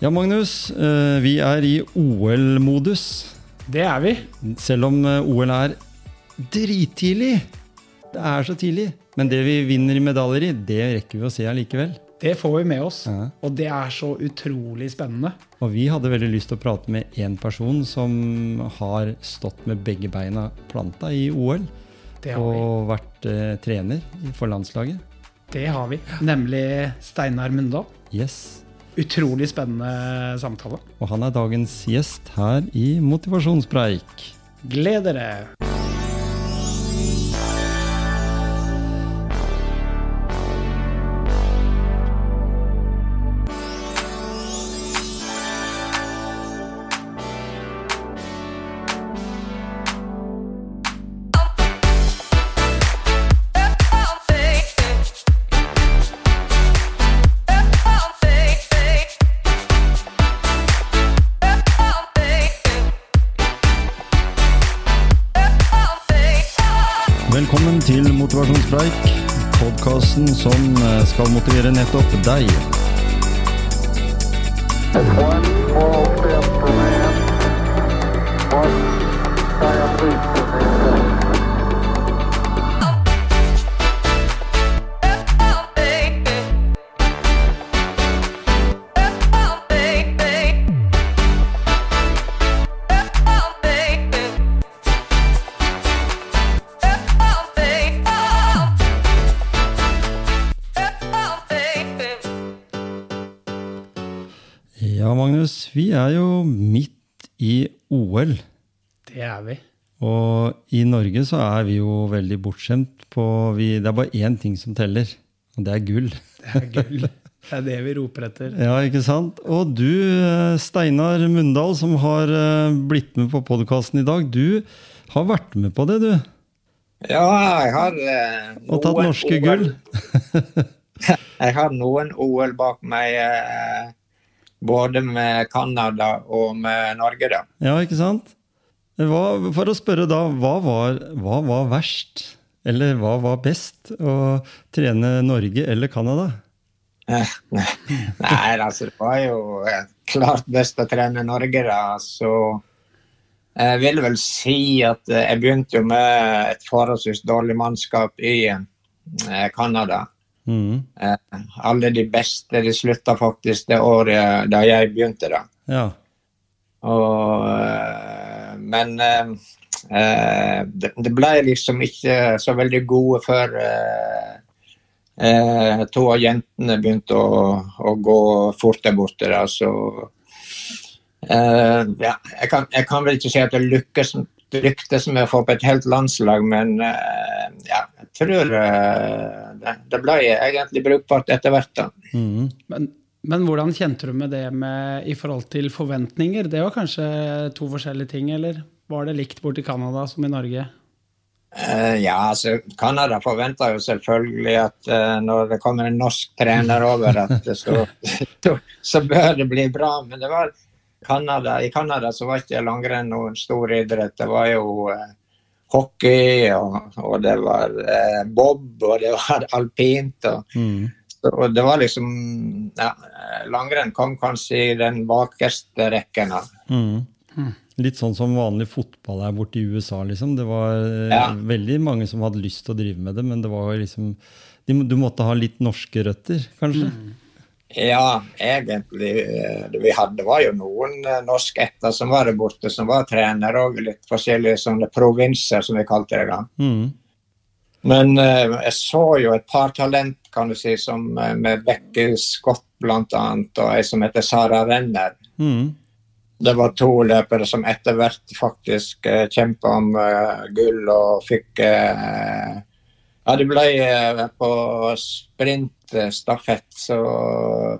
Ja, Magnus. eh, Vi er i OL-modus. Det er vi. Selv om eh, OL er drittidlig. Det er så tidlig. Men det vi vinner i medaljer i, det rekker vi å se allikevel. Det får vi med oss. Ja. Og det er så utrolig spennende. Og vi hadde veldig lyst til å prate med én person som har stått med begge beina planta i OL. Det har. Og vært eh, trener for landslaget. Det har vi. Nemlig Steinar Mundal. Yes. Utrolig spennende samtale. Og han er dagens gjest her i Motivasjonspreik. Gled dere! Magnus, vi er jo midt i OL. Det er vi. Og i Norge så er vi jo veldig bortskjemt på vi, Det er bare én ting som teller, og det er gull. Det er gull. Det er det vi roper etter. Ja, ikke sant? Og du, eh, Steinar Mundal, som har eh, blitt med på podkasten i dag, du har vært med på det, du. Ja, jeg har eh, Og tatt norske OL gull. Jeg har noen OL bak meg, eh, både med Canada og med Norge, da. Ja, ikke sant? Hva, for å spørre da, hva var, hva var verst? Eller hva var best? Å trene Norge eller Canada? Eh, Nei, altså, det var jo eh, klart best å trene Norge, da. Så jeg vil vel si at eh, jeg begynte jo med et forholdsvis dårlig mannskap i eh, Canada. Mhm. Eh, alle de beste de slutta faktisk det året da jeg begynte, da. Ja. Og, eh, men eh, eh, det, det ble liksom ikke så veldig gode før eh, eh, to av jentene begynte å, å gå fort der borte. Da, så eh, ja, jeg kan, jeg kan vel ikke si at det lykkes, lyktes med å få på et helt landslag, men jeg tror eh, det, det ble egentlig brukbart etter hvert. da. Mhm. Men, men hvordan kjente du med det med, i forhold til forventninger? Det var kanskje to forskjellige ting, eller var det likt borti Canada som i Norge? Uh, ja, altså Canada forventa jo selvfølgelig at uh, når det kommer en norsk trener over, at det så, så, så bør det bli bra. Men det var Canada, i Canada så var ikke langrenn noen stor idrett. Det var jo eh, hockey, og, og det var eh, bob, og det var alpint. Og, mm. og det var liksom ja, Langrenn kom kanskje i den bakerste rekken. da. Mm. Litt sånn som vanlig fotball er borte i USA, liksom. Det var eh, Ja. veldig mange som hadde lyst til å drive med det, men det var liksom de, Du måtte ha litt norske røtter, kanskje? Ja, egentlig. eh, Det vi hadde var jo noen eh, norske etter som var der borte, som var trenere og litt forskjellige sånne provinser, som vi kalte det da. Mm. Men uh, jeg så jo et par talent, kan du si, som med Becky Scott annet, og ei som heter Sara Renner. Mm. Det var to løpere som etter hvert faktisk uh, kjempa om uh, gull og fikk uh, Ja, de ble eh, på så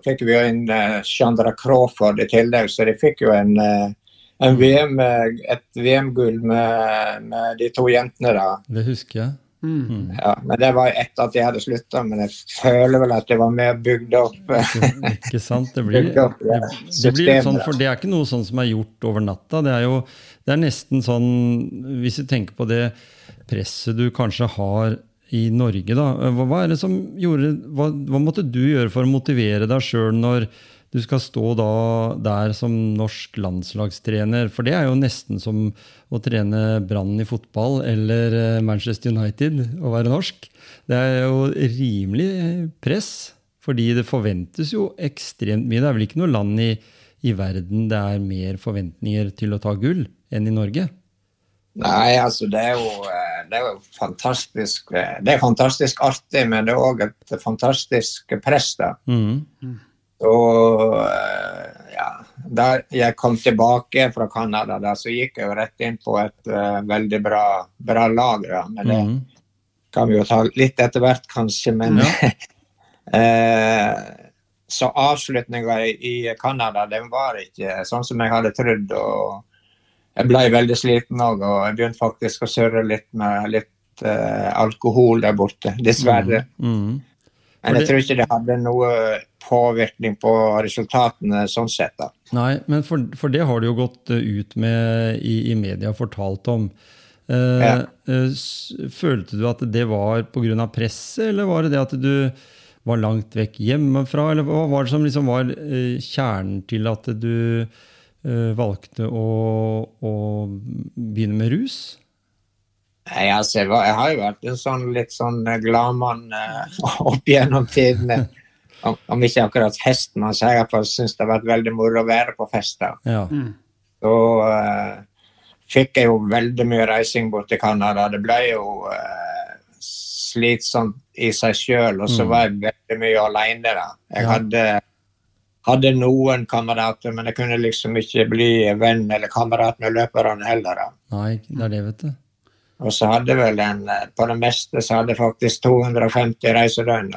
fikk vi jo inn uh, Chandra Crawford i tillegg, så de fikk jo en, eh, en VM, eh, et VM-gull med, med de to jentene, da. Det husker jeg. Mm. Ja, men det var etter at jeg hadde slutta, men jeg føler vel at det var mer bygd opp. Ikke sant? Det blir, opp det, eh, det blir litt sånn, for det er ikke noe sånn som er gjort over natta. Det er jo det er nesten sånn Hvis du tenker på det presset du kanskje har i Norge, da. Hva, hva som gjorde hva, hva måtte du gjøre for å motivere deg sjøl når du skal stå da der som norsk landslagstrener. For det er jo nesten som å trene Brann i fotball eller eh, Manchester United å være norsk. Det er jo rimelig press, fordi det forventes jo ekstremt mye. Det er vel ikke noe land i, i verden det er mer forventninger til å ta gull enn i Norge? Nei, altså det er jo, eh, det er jo fantastisk eh, Det er fantastisk artig, men det er òg et fantastisk press. da. Mm. Og eh, ja, da jeg kom tilbake fra Canada, da, så gikk jeg jo rett inn på et uh, veldig bra, bra lag. Da. Men det Mm. kan vi jo ta litt etter hvert, kanskje. Men eh, Så avslutninga i, i Canada, den var ikke sånn som jeg hadde trodd. og jeg ble veldig sliten òg, og jeg begynte faktisk å surre litt med litt uh, alkohol der borte. Dessverre. Mm. Men jeg tror ikke det hadde noe påvirkning på resultatene sånn sett. da. Nei, men for, for det har du jo gått eh, ut med i, i media fortalt om. Eh, Ja. eh, følte du at det var pga. presset, eller var det det at du var langt vekk hjemmefra? Eller hva var det som liksom var kjernen til at du valgte å, å begynne med rus? Altså, jeg, var, jeg har jo vært en sånn litt sånn eh, gladmann eh, opp gjennom tidene. Om, om ikke akkurat festen så jeg i hvert det har vært veldig moro å være på fester. Ja. Så uh, fikk jeg jo veldig mye reising bort til Canada. Det ble jo uh, slitsomt i seg sjøl, og så Mm. var jeg veldig mye alene da. Jeg Ja. hadde, hadde noen kamerater, men jeg kunne liksom ikke bli venn eller kamerat med løperne heller. da. Nei, det er det, vet du. Og så hadde vel en, eh, på det meste så hadde jeg faktisk 250 reisedøgn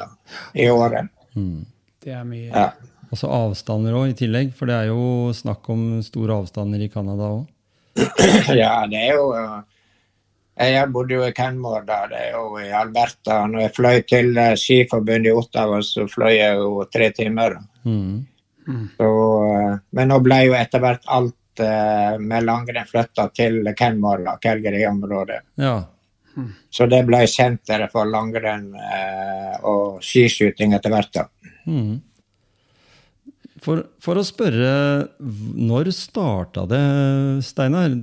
i året. Mm. Det er mye. Ja. Og så avstander òg, i tillegg. For det er jo snakk om store avstander i Canada òg. ja, det er jo eh, Jeg bodde jo i Kenmore da, det er jo i Alberta. Når jeg fløy til eh, Skiforbundet i Ottawa, så fløy jeg jo tre timer. da. Mm. Så, eh, men nå ble jo etter hvert alt eh, med langrenn flytta til Kenmore, da, Calgary-området. Ja. Så det ble senteret for langrenn eh, og skiskyting etter hvert. da. Mm. For, for å spørre, når starta det, Steinar?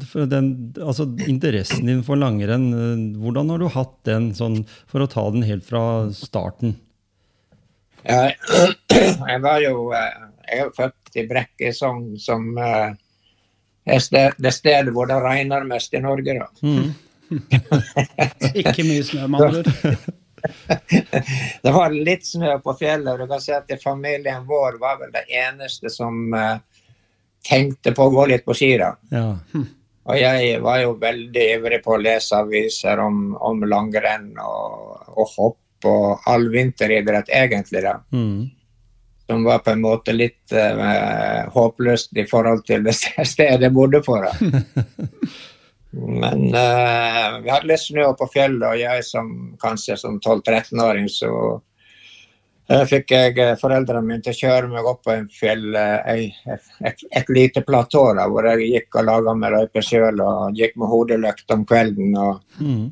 Altså, interessen din for langrenn, eh, hvordan har du hatt den, sånn, for å ta den helt fra starten? Jeg, jeg var jo eh, Jeg er født i Brekkesogn, som uh, er sted, det stedet hvor det regner mest i Norge. da. Mm. Ikke mye snø, med andre ord. Det var litt snø på fjellet, og du kan si at familien vår var vel det eneste som uh, tenkte på å gå litt på ski. da. Ja. Og jeg var jo veldig ivrig på å lese aviser om, om langrenn og, og hopp og all vinteridrett, egentlig. da. Mm. Som var på en måte litt uh, håpløst i forhold til det stedet jeg bodde på. Men uh, vi hadde litt snø på fjellet, og jeg som kanskje som 12-13-åring så uh, fikk jeg foreldrene mine til å kjøre meg opp på en fjell, ei- et, et lite platå da, hvor jeg gikk og laga meg løype sjøl og gikk med hodelykt om kvelden og, Mm.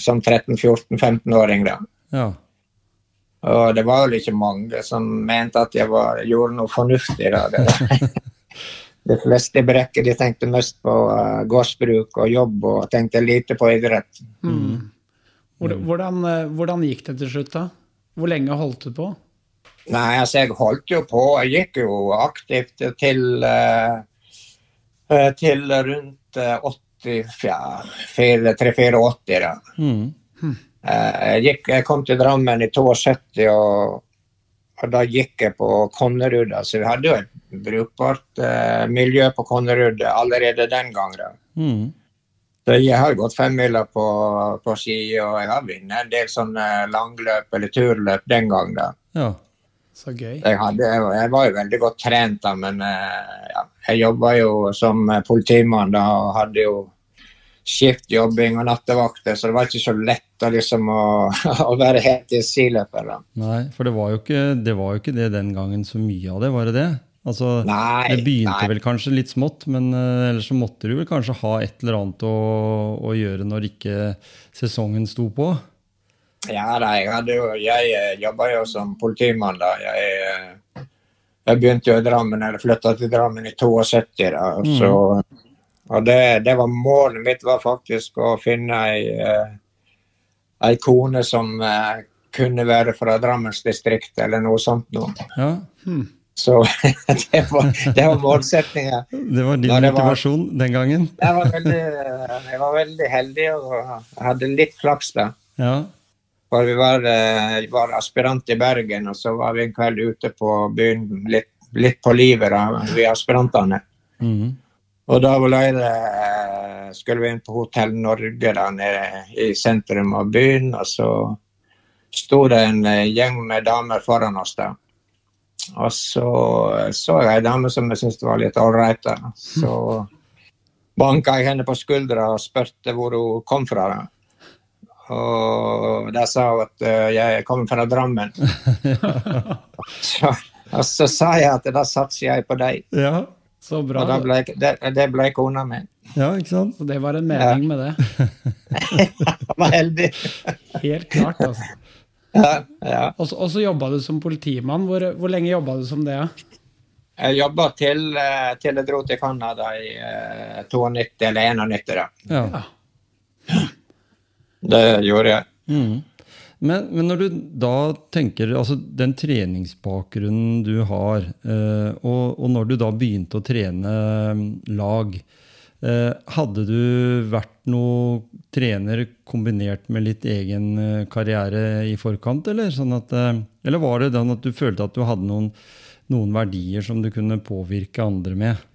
som 13-14-15-åring. da. Ja. Og det var vel ikke mange som mente at jeg var, gjorde noe fornuftig. da. Det, de fleste i Brekke de tenkte mest på uh, gårdsbruk og jobb og tenkte lite på idrett. Mm. Hvordan, eh, hvordan gikk det til slutt, da? Hvor lenge holdt du på? Nei, altså jeg holdt jo på. Jeg gikk jo aktivt til, uh, til rundt uh, 83-84, da. Mm. Eh, Jeg, gikk, jeg kom til Drammen i 72, og, og da gikk jeg på Konnerud. Så vi hadde jo et brukbart eh, miljø på Konnerud allerede den gangen. Mm. Så jeg har gått femmila på, på ski, og jeg har vunnet en del sånne langløp eller turløp den gangen. Ja. Så gøy. Jeg, hadde, jeg var jo veldig godt trent da, men eh, ja, jeg jobba jo som eh, politimann da, og hadde jo skiftjobbing og nattevakter, så det var ikke så lett å, liksom, å, å være heltids-skiløper. Nei, for det var, ikke, det var jo ikke det den gangen så mye av det, var det det? Altså, Nei, det begynte nei. vel kanskje litt smått, men uh, ellers så måtte du vel kanskje ha et eller annet å, å gjøre når ikke sesongen sto på? Ja, nei, jeg hadde jo Jeg eh, jobba jo som politimann da. Jeg, eh, Jeg begynte jo i Drammen, eller flytta til Drammen i 72. da, og så og det, det var målet mitt var faktisk å finne ei, eh, ei kone som eh, kunne være fra Drammensdistriktet eller noe sånt noe. Ja, Så det var, det var målsettinga. Det var din det motivasjon var- den gangen? Jeg var veldig, jeg var veldig heldig og hadde litt flaks da. Ja. For vi var, eh, var aspirant i Bergen, og så var vi en kveld ute på byen, litt, litt på livet, da, vi aspirantene. Mhm. Og da det, eh, skulle vi inn på Hotell Norge da, nede i sentrum av byen, og så sto det en eh, gjeng med damer foran oss da. Og så så jeg ei dame som jeg syntes var litt ålreit. Så banka jeg henne på skuldra og spurte hvor hun kom fra. da. Og der sa hun at eh, jeg kommer fra Drammen. så, og så sa jeg at da satser jeg på deg. Ja. Så bra. Og da ble, det, det ble kona mi. ja, ikke sant? Så det var en mening med det. Jeg var heldig. Helt klart, altså. Ja, ja. Og så- jobba du som politimann. Hvor, hvor lenge jobba du som det? Ja? Jeg jobba til, eh, til jeg dro til Canada i eh, 92 eller 91. Da. Ja. Det gjorde jeg. Mhm. Men, men når du da tenker altså den treningsbakgrunnen du har, eh, og, og når du da begynte å trene mm, lag, eh, hadde du vært noe trener kombinert med litt egen eh, karriere i forkant, eller? Sånn at, eller var det den at du følte at du hadde noen, noen verdier som du kunne påvirke andre med?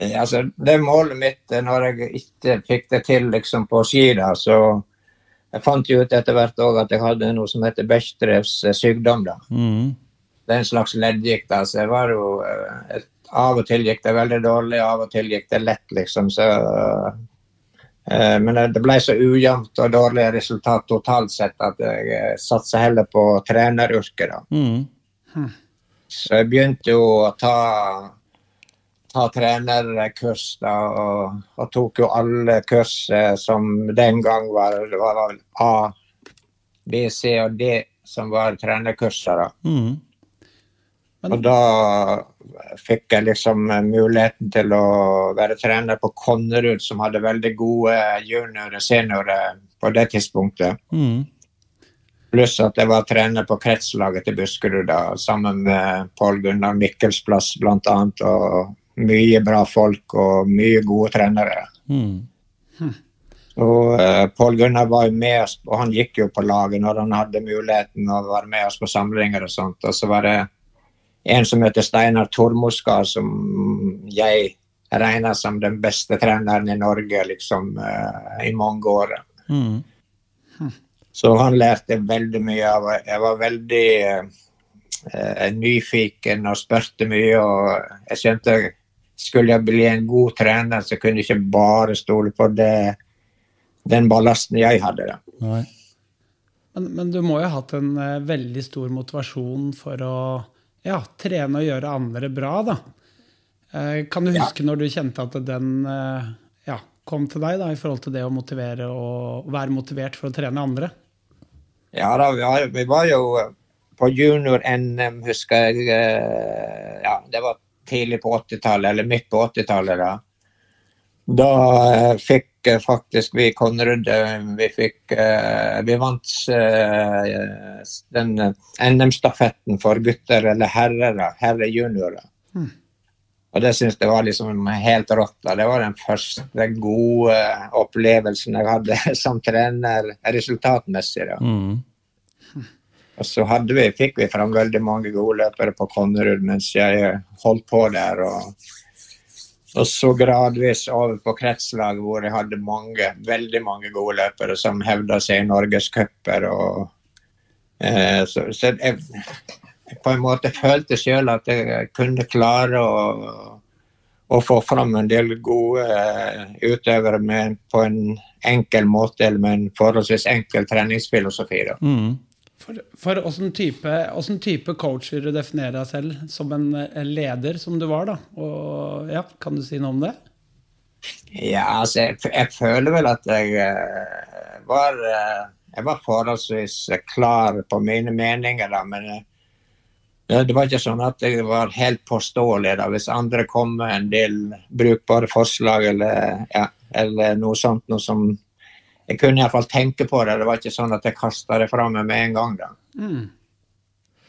Altså, det målet mitt når jeg ikke fikk det til liksom, på ski. da, så Jeg fant jo ut etter hvert også at jeg hadde noe som heter Bechdrevs eh, sykdom. da. Mm. Det er en slags leddgikt. da, så jeg var jo, eh, et, Av og til gikk det veldig dårlig, av og til gikk det lett, liksom. så... Uh, Men det- ble så ujevnt og dårlige resultat totalt sett at jeg satsa heller på treneryrket. da. Mhm. Så jeg begynte jo å ta, ta trenerkurs, da, og, og tok jo alle kurs som den gang var, var A, B, C og D som var trenerkurser. da. Mm. Men- Og da fikk jeg liksom muligheten til å være trener på Konnerud, som hadde veldig gode juniorer og seniorer på det tidspunktet. Mm. Pluss at jeg var trener på kretslaget til Buskerud da, sammen med Pål Gunnar Mikkelsplass bl.a. Og mye bra folk og mye gode trenere. Mhm. Og uh, Pål Gunnar var jo med oss, og han gikk jo på laget når han hadde muligheten å være med oss på samlinger og sånt. Og så var det en som heter Steinar Tormoskar, som jeg regner som den beste treneren i Norge liksom uh, i mange år. Mhm. Så han lærte veldig mye av. Jeg var veldig uh, nyfiken og spurte mye. Og jeg skjønte skulle jeg bli en god trener, så kunne jeg ikke bare stole på det, den ballasten jeg hadde. Da. Nei. Men, men du må jo ha hatt en eh, veldig stor motivasjon for å ja, trene og gjøre andre bra, da. Eh, kan du huske når du kjente at den eh, ja, kom til deg, da, i forhold til det å motivere og være motivert for å trene andre? Ja, da, vi, var, vi var jo på junior-NM, husker jeg. Ja, det var tidlig på 80-tallet, eller midt på 80-tallet. Da Da eh, fikk eh, faktisk vi Konrad eh, Vi fikk eh, Vi vant den NM-stafetten for gutter eller herrer, herre-juniorer. Mm. Og det syns jeg var liksom helt rått. da. Det var den første gode opplevelsen jeg hadde som trener resultatmessig. da. Mhm. Og så vi, fikk vi fram veldig mange gode løpere på Konnerud mens jeg holdt på der. Og, og så gradvis over på kretslag, hvor jeg hadde mange, veldig mange gode løpere som hevda seg i norgescuper. eh, Så, så jeg, på en måte følte sjøl at jeg kunne klare å, å få fram en del gode eh, utøvere med, på en enkel måte, eller med en forholdsvis enkel treningsfilosofi. da. Mhm. For, åssen type, type, coach vil du definere deg selv som en en leder som du var, da? Og ja, Kan du si noe om det? Ja, altså, jeg, jeg føler vel at jeg uh, var uh, Jeg var forholdsvis klar på mine meninger, da, men uh, det, det var ikke sånn at jeg var helt påståelig da, hvis andre kom med en del brukbare forslag eller, ja, eller noe sånt noe som Jeg kunne iallfall tenke på det. Det var ikke sånn at jeg kasta det fra meg med en gang. da. Mm.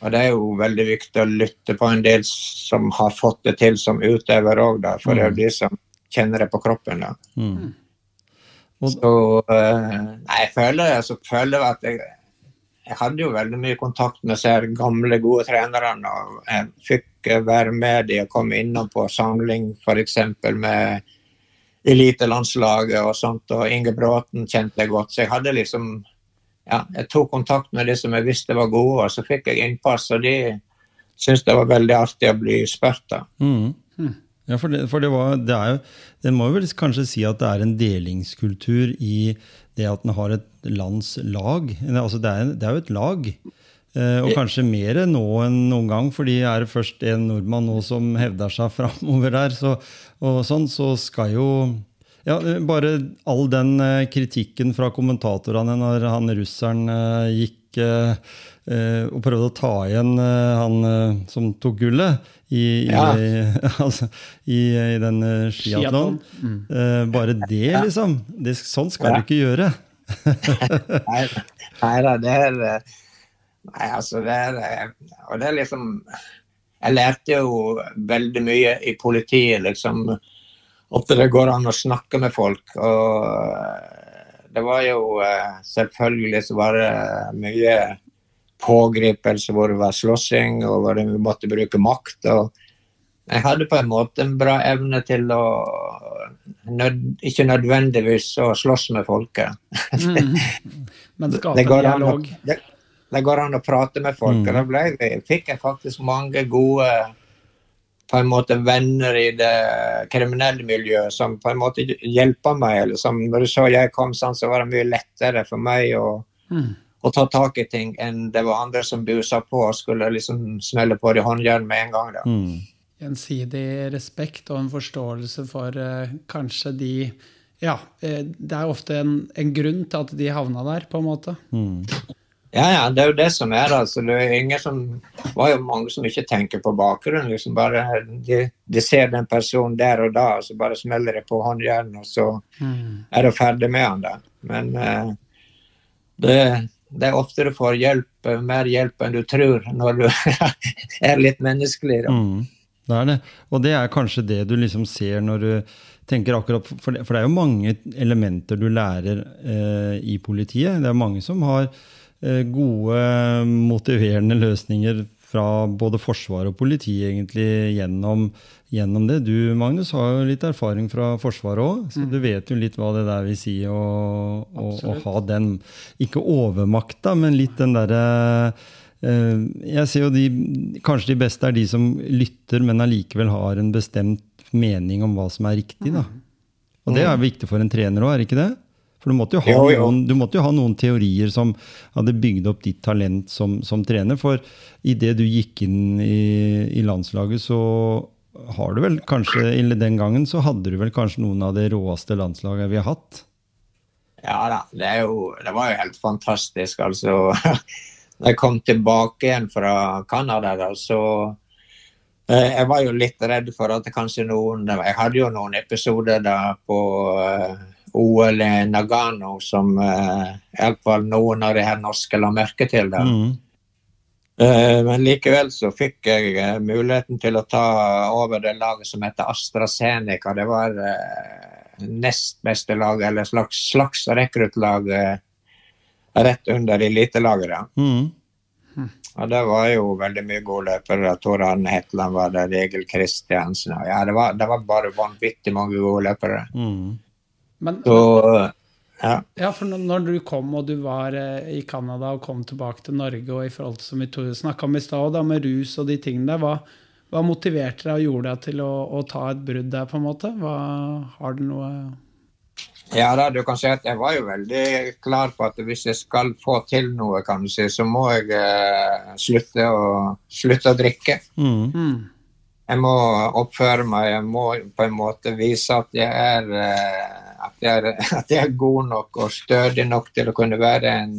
Og det er jo veldig viktig å lytte på en del som har fått det til som utøver òg, for det er jo de som kjenner det på kroppen. da. Mm. Så eh, Nei, jeg føler, jeg så føler jeg at jeg, jeg hadde jo veldig mye kontakt med disse gamle, gode trenerne. og Jeg fikk være med de og komme innom på samling f.eks. med elitelandslaget og sånt. Og Inge Bråten kjente jeg godt. Så jeg hadde liksom ja, jeg tok kontakt med de som jeg visste var gode, og så fikk jeg innpass. Og de syntes det var veldig artig å bli spurt. av. mm. Ja, for, det, for det, var, det er jo Det må vel kanskje si at det er en delingskultur i det at en har et landslag. Altså det, er, det er jo et lag. Eh, og kanskje mer nå enn noen gang, fordi er det først en nordmann nå som hevder seg framover der, så, og sånn, så skal jo ja, Bare all den eh, kritikken fra kommentatorene når han russeren eh, gikk eh, og prøvde å ta igjen han som tok gullet i, i, Ja. altså, i, i den skiatlonen. Mm. Eh, bare det, liksom. Det, sånn skal Ja. du ikke gjøre. Nei, nei det er Nei, altså, det er eh, Og det er liksom Jeg lærte jo veldig mye i politiet, liksom. At det går an å snakke med folk. Og eh, det var jo eh, Selvfølgelig så var det mye pågripelse hvor det var slåssing, og hvor vi måtte bruke makt. og jeg hadde på en måte en bra evne til å nød, ikke nødvendigvis å slåss med folket. Mm. Men skape an dialog. det, det går an å prate med folk. Mm. og Da ble fikk jeg faktisk mange gode på en måte venner i det kriminelle miljøet som på en måte hjelpa meg. Eller som, når du så jeg kom sånn, så var det mye lettere for meg å, Mm. å ta tak i ting enn det var andre som busa på og skulle liksom smelle på det håndjern med en gang. da. Mm. Gjensidig respekt og en forståelse for uh, kanskje de Ja, uh, det er ofte en, en grunn til at de havna der, på en måte. Mm. Ja, ja, det er jo det som er. altså. Det er ingen som, var jo mange som ikke tenker på bakgrunnen. liksom bare De, de ser den personen der og da, og så bare smeller det på håndjernet, og så Mm. er du ferdig med han da. Men eh, det, det er ofte du får hjelp, eh, mer hjelp enn du tror, når du er litt menneskelig. da. Mm, det er det. Og det er kanskje det du liksom ser når du tenker akkurat For det, for det er jo mange elementer du lærer eh, i politiet. Det er mange som har gode, motiverende løsninger fra både forsvar og politi egentlig gjennom, gjennom det. Du, Magnus, har jo litt erfaring fra Forsvaret òg, så du vet jo litt hva det der vil si å, å, å ha den Ikke overmakta, men litt den derre Eh, Jeg ser jo de, Kanskje de beste er de som lytter, men allikevel har en bestemt mening om hva som er riktig. da. Og det er viktig for en trener òg, er det ikke det? For du måtte, jo ha Jo, jo. Noen, du måtte jo ha noen teorier som hadde bygd opp ditt talent som, som trener. For idet du gikk inn i, i landslaget, så har du vel kanskje Eller den gangen så hadde du vel kanskje noen av det råeste landslaget vi har hatt. Ja da, det, er jo, det var jo helt fantastisk. altså. Da jeg kom tilbake igjen fra Canada, da, så eh, Jeg var jo litt redd for at kanskje noen Jeg hadde jo noen episoder da på eh, OL i Nagano som eh, iallfall noen av de her norske la merke til. da. Mm. Eh, Men likevel så fikk jeg eh, muligheten til å ta over det laget som heter AstraZeneca. Det var eh, nest beste lag, eller slags, slags rekruttlag eh, rett under elitelaget. da. Mm. Og det var jo veldig mye gode løpere. Tor Arne Hetland var der, Egil Kristiansen. Ja, det var, det var bare vanvittig mange gode løpere. Mm. Men Så ja. ja, for når- du kom og du var eh, i Canada og kom tilbake til Norge, og i forhold til som vi snakka om i stad, da, med rus og de tingene der, hva, hva motiverte deg og gjorde deg til å, å ta et brudd der, på en måte? Hva, har du noe Ja da, du kan si at jeg var jo veldig klar på at hvis jeg skal få til noe, kan du si, så må jeg eh, slutte, å, slutte å drikke. Mm. mm. Jeg må oppføre meg, jeg må på en måte vise at jeg er, eh, at jeg er, at jeg er god nok og stødig nok til å kunne være en,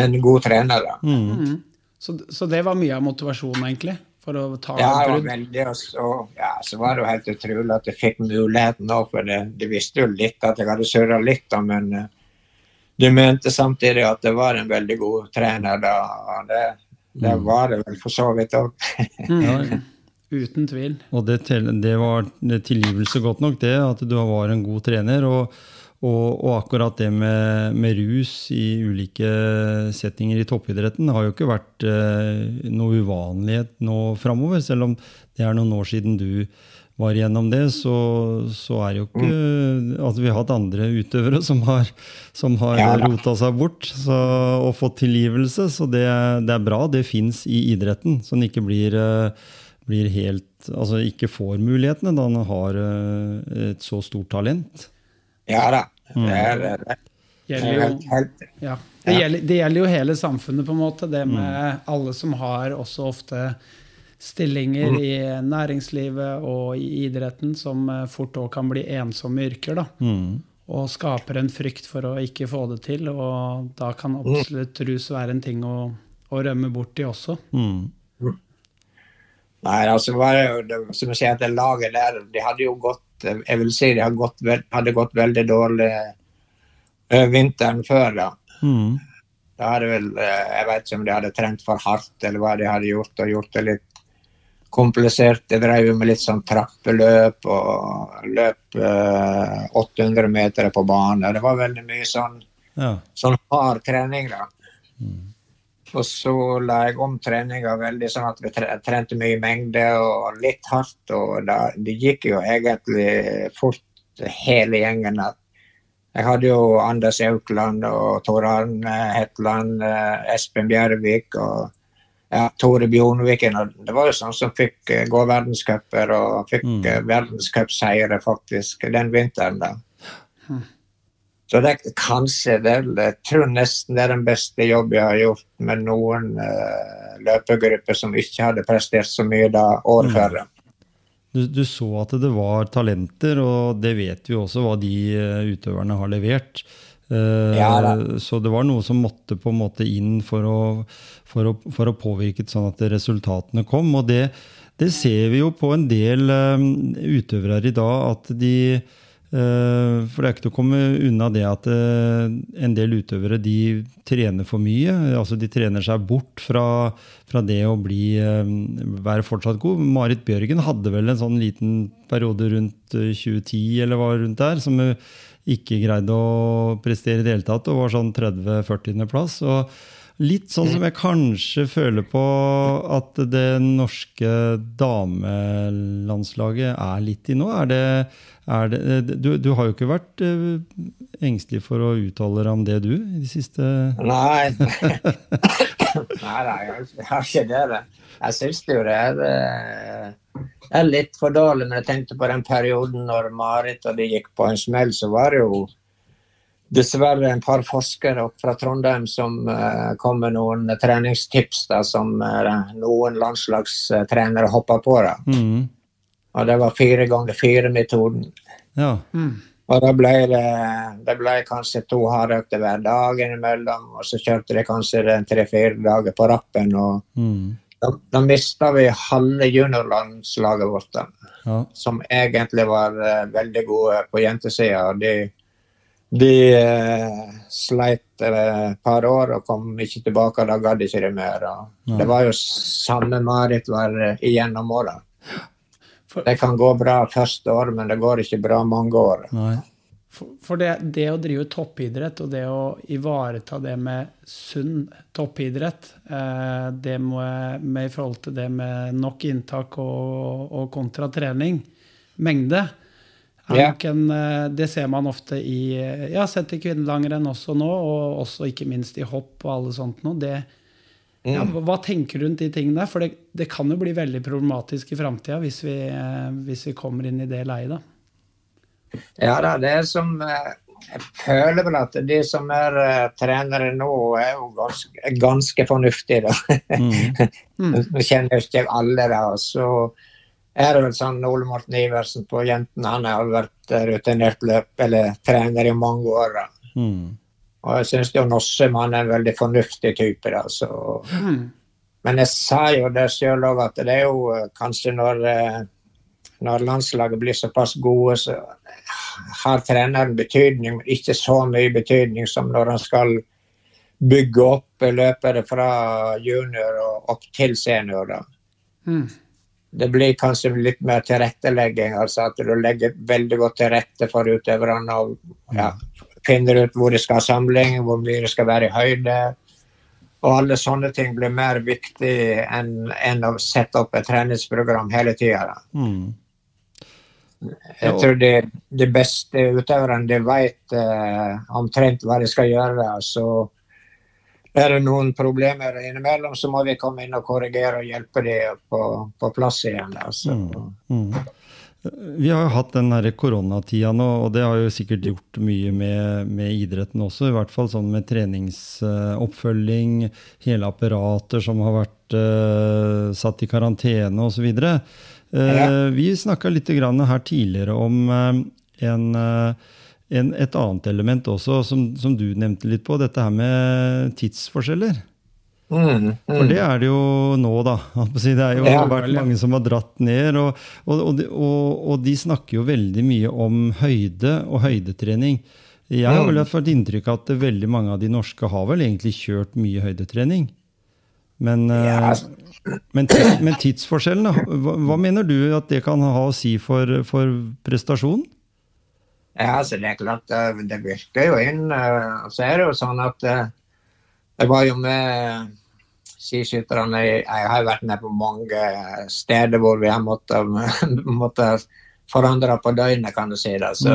en god trener. Da. Mm. Mm. Så, så det var mye av motivasjonen, egentlig? For å ta Ja, det var veldig, og så, ja, så var det jo helt utrolig at jeg fikk muligheten nå, for det, de visste jo litt at jeg hadde surra litt, da, men du de mente samtidig at det var en veldig god trener da. og Det, det var det vel for så vidt òg. Uten tvil. Og det, det var tilgivelse godt nok, det, at du var en god trener. Og, og, og akkurat det med, med rus i ulike settinger i toppidretten har jo ikke vært eh, noe uvanlighet nå framover. Selv om det er noen år siden du var igjennom det, så, så er jo ikke at vi har hatt andre utøvere som har, som har Ja rota seg bort så, og fått tilgivelse. Så det, det er bra det fins i idretten, så den ikke blir, eh, blir helt Altså ikke får mulighetene da han har eh, et så stort talent. Ja da. Det er, det er Gjelder jo, ja. det, gjelder, det gjelder jo hele samfunnet, på en måte. Det med alle som har også ofte stillinger i næringslivet og i idretten, som eh, fort òg kan bli ensomme yrker. da. Mm. Og skaper en frykt for å ikke få det til. Og da kan absolutt rus være en ting å, å rømme bort i også. Mm. Nei, altså var det jo, det, som jeg sier, det laget der, de hadde jo gått eh, Jeg vil si de hadde gått, hadde gått veldig dårlig eh, vinteren før, da. Mm. Da hadde vel, eh, Jeg vet ikke om de hadde trent for hardt, eller hva de hadde gjort, og gjort det litt komplisert. Jeg drev med litt sånn trappeløp og løp eh, 800 meter på bane. Det var veldig mye sånn, Ja. sånn hard trening, da. Og så la jeg om treninga veldig sånn at vi trente mye mengde og litt hardt. Og da, det gikk jo egentlig fort hele gjengen. Jeg hadde jo Anders Aukland og Tor Arne Hetland, eh, Espen Bjervik og ja, Tore Bjornviken. Og det var jo sånn som fikk eh, gå verdenscuper og fikk Mm. mm. verdenscupseiere faktisk den vinteren. da. Så det er kanskje er- Jeg tror nesten det er den beste jobben jeg har gjort med noen uh, løpegrupper som ikke hadde prestert så mye da året Mm. før. Mm. Du, du så at det var talenter, og det vet vi også hva de eh, utøverne har levert. Uh, Ja så det var noe som måtte på en måte inn for å, for å, for å påvirke sånn at resultatene kom. Og det, det ser vi jo på en del eh, utøvere i dag, at de For det er ikke til å komme unna det at eh, en del utøvere de trener for mye. altså De trener seg bort fra, fra det å bli, eh, være fortsatt god. Marit Bjørgen hadde vel en sånn liten periode rundt eh, 2010 eller var rundt der, som eh, ikke greide å prestere i det hele tatt, og var sånn 30-40.-plass. og Litt sånn som jeg kanskje føler på at det norske damelandslaget er litt i nå. Er det, er det, du, du har jo ikke vært eh, engstelig for å uttale deg om det, du, i de siste Nei. nei, nei, jeg har- ikke det. Jeg syns jo det er, eh, er litt for dårlig. Når jeg tenkte på den perioden når Marit og de gikk på en smell, så var det jo dessverre en par forskere opp fra Trondheim som uh, kom med noen treningstips da, som uh, noen landslagstrenere hoppa på. da. mm, Og det var fire ganger fire-metoden. Ja. Og da ble det, det ble kanskje to hardøkter hver dag innimellom, og så kjørte de kanskje tre-fire dager på rappen. og Mm, Da, da mista vi halve juniorlandslaget vårt, da, ja. som egentlig var uh, veldig gode på jentesida. De, de eh, sleit et par år og kom ikke tilbake, og da gadd ikke de mer. Og det var jo samme Marit var eh, igjennom åra. Det kan gå bra første år, men det går ikke bra mange år. Nei. for, for det, det å drive toppidrett og det å ivareta det med sunn toppidrett, eh, det må jeg, med i forhold til det med nok inntak og, og kontra trening, mengde, nok en, eh, det ser man ofte i Jeg har sett det i kvinnelangrenn også nå, og også ikke minst i hopp og alle sånt noe. Det, ja, hva tenker du rundt de tingene? For det, det kan jo bli veldig problematisk i framtida hvis, vi, eh, hvis vi kommer inn i det leiet, da. Ja da, det er som eh, Jeg føler vel at de som er trenere nå, er jo ganske, ganske fornuftige, da. Mm, Nå kjenner jeg ikke alle, da. Så er det vel sånn Ole Morten Iversen på jentene, han har vært eh, rutinert løp eller trener i mange år. mm, Og jeg syns jo Nossem han er en veldig fornuftig type, da. Så Mm. Men jeg sa jo det sjøl òg, at det er jo eh, kanskje når, eh, når landslaget blir såpass gode, så har treneren betydning, men ikke så mye betydning som når han skal bygge opp løpere fra junior og opp til senior. da. Mm. Det blir kanskje litt mer tilrettelegging, altså at du legger veldig godt til rette for utøverne. og ja, Finner ut hvor de skal ha samling, hvor mye de skal være i høyde. Og alle sånne ting blir mer viktig enn, enn å sette opp et treningsprogram hele tida. Mm. Jeg tror de, de beste utøverne de vet eh, omtrent hva de skal gjøre. Så er det noen problemer innimellom, så må vi komme inn og korrigere og hjelpe dem på, på plass igjen. Altså. Mm. Vi har jo hatt den koronatida nå, og det har jo sikkert gjort mye med, med idretten også. I hvert fall sånn med treningsoppfølging, hele apparater som har vært uh, satt i karantene osv. Uh, Ja. Vi snakka litt grann her tidligere om uh, en, uh, en, et annet element også, som, som du nevnte litt på. Dette her med tidsforskjeller. Mm, For mm. det er det jo nå, da. Det er jo Ja, vært mange som har dratt ned. Og, og, og, og, de snakker jo veldig mye om høyde og høydetrening. Jeg har Mm. vel fått inntrykk av at veldig mange av de norske har vel egentlig kjørt mye høydetrening. Men, eh, Ja, altså. men, men tidsforskjellene. Hva, hva mener du at det kan ha å si for, for prestasjon? Ja, altså det er klart eh, det virker jo inn. eh, Så er det jo sånn at eh, jeg var jo med skiskytterne Jeg har jo vært med på mange steder hvor vi har måttet, måttet forandre på døgnet, kan du si. det. Så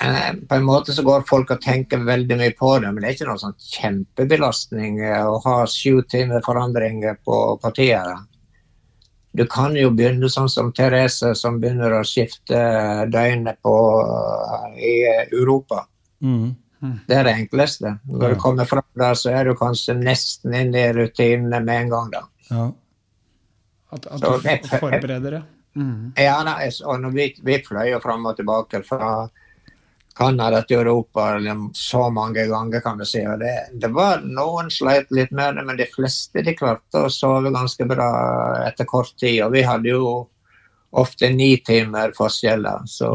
eh, på en måte så går folk og tenker veldig mye på det, men det er ikke noen sånn kjempebelastning eh, å ha sju timer forandring på partiet. Du kan jo begynne sånn som Therese, som begynner å skifte døgnet på, eh, i Europa. Mm. Det er det enkleste. Når Ja. du kommer fram der, så er du kanskje nesten inne i rutinene med en gang. da. Ja. At, at du forbereder det. Mm. Ja, og når vi, vi fløy jo fram og tilbake fra Canada til Europa liksom, så mange ganger, kan du si. Og det, det var Noen sleit litt med det, men de fleste de klarte å sove ganske bra etter kort tid. Og vi hadde jo ofte ni timer forskjell. da, Så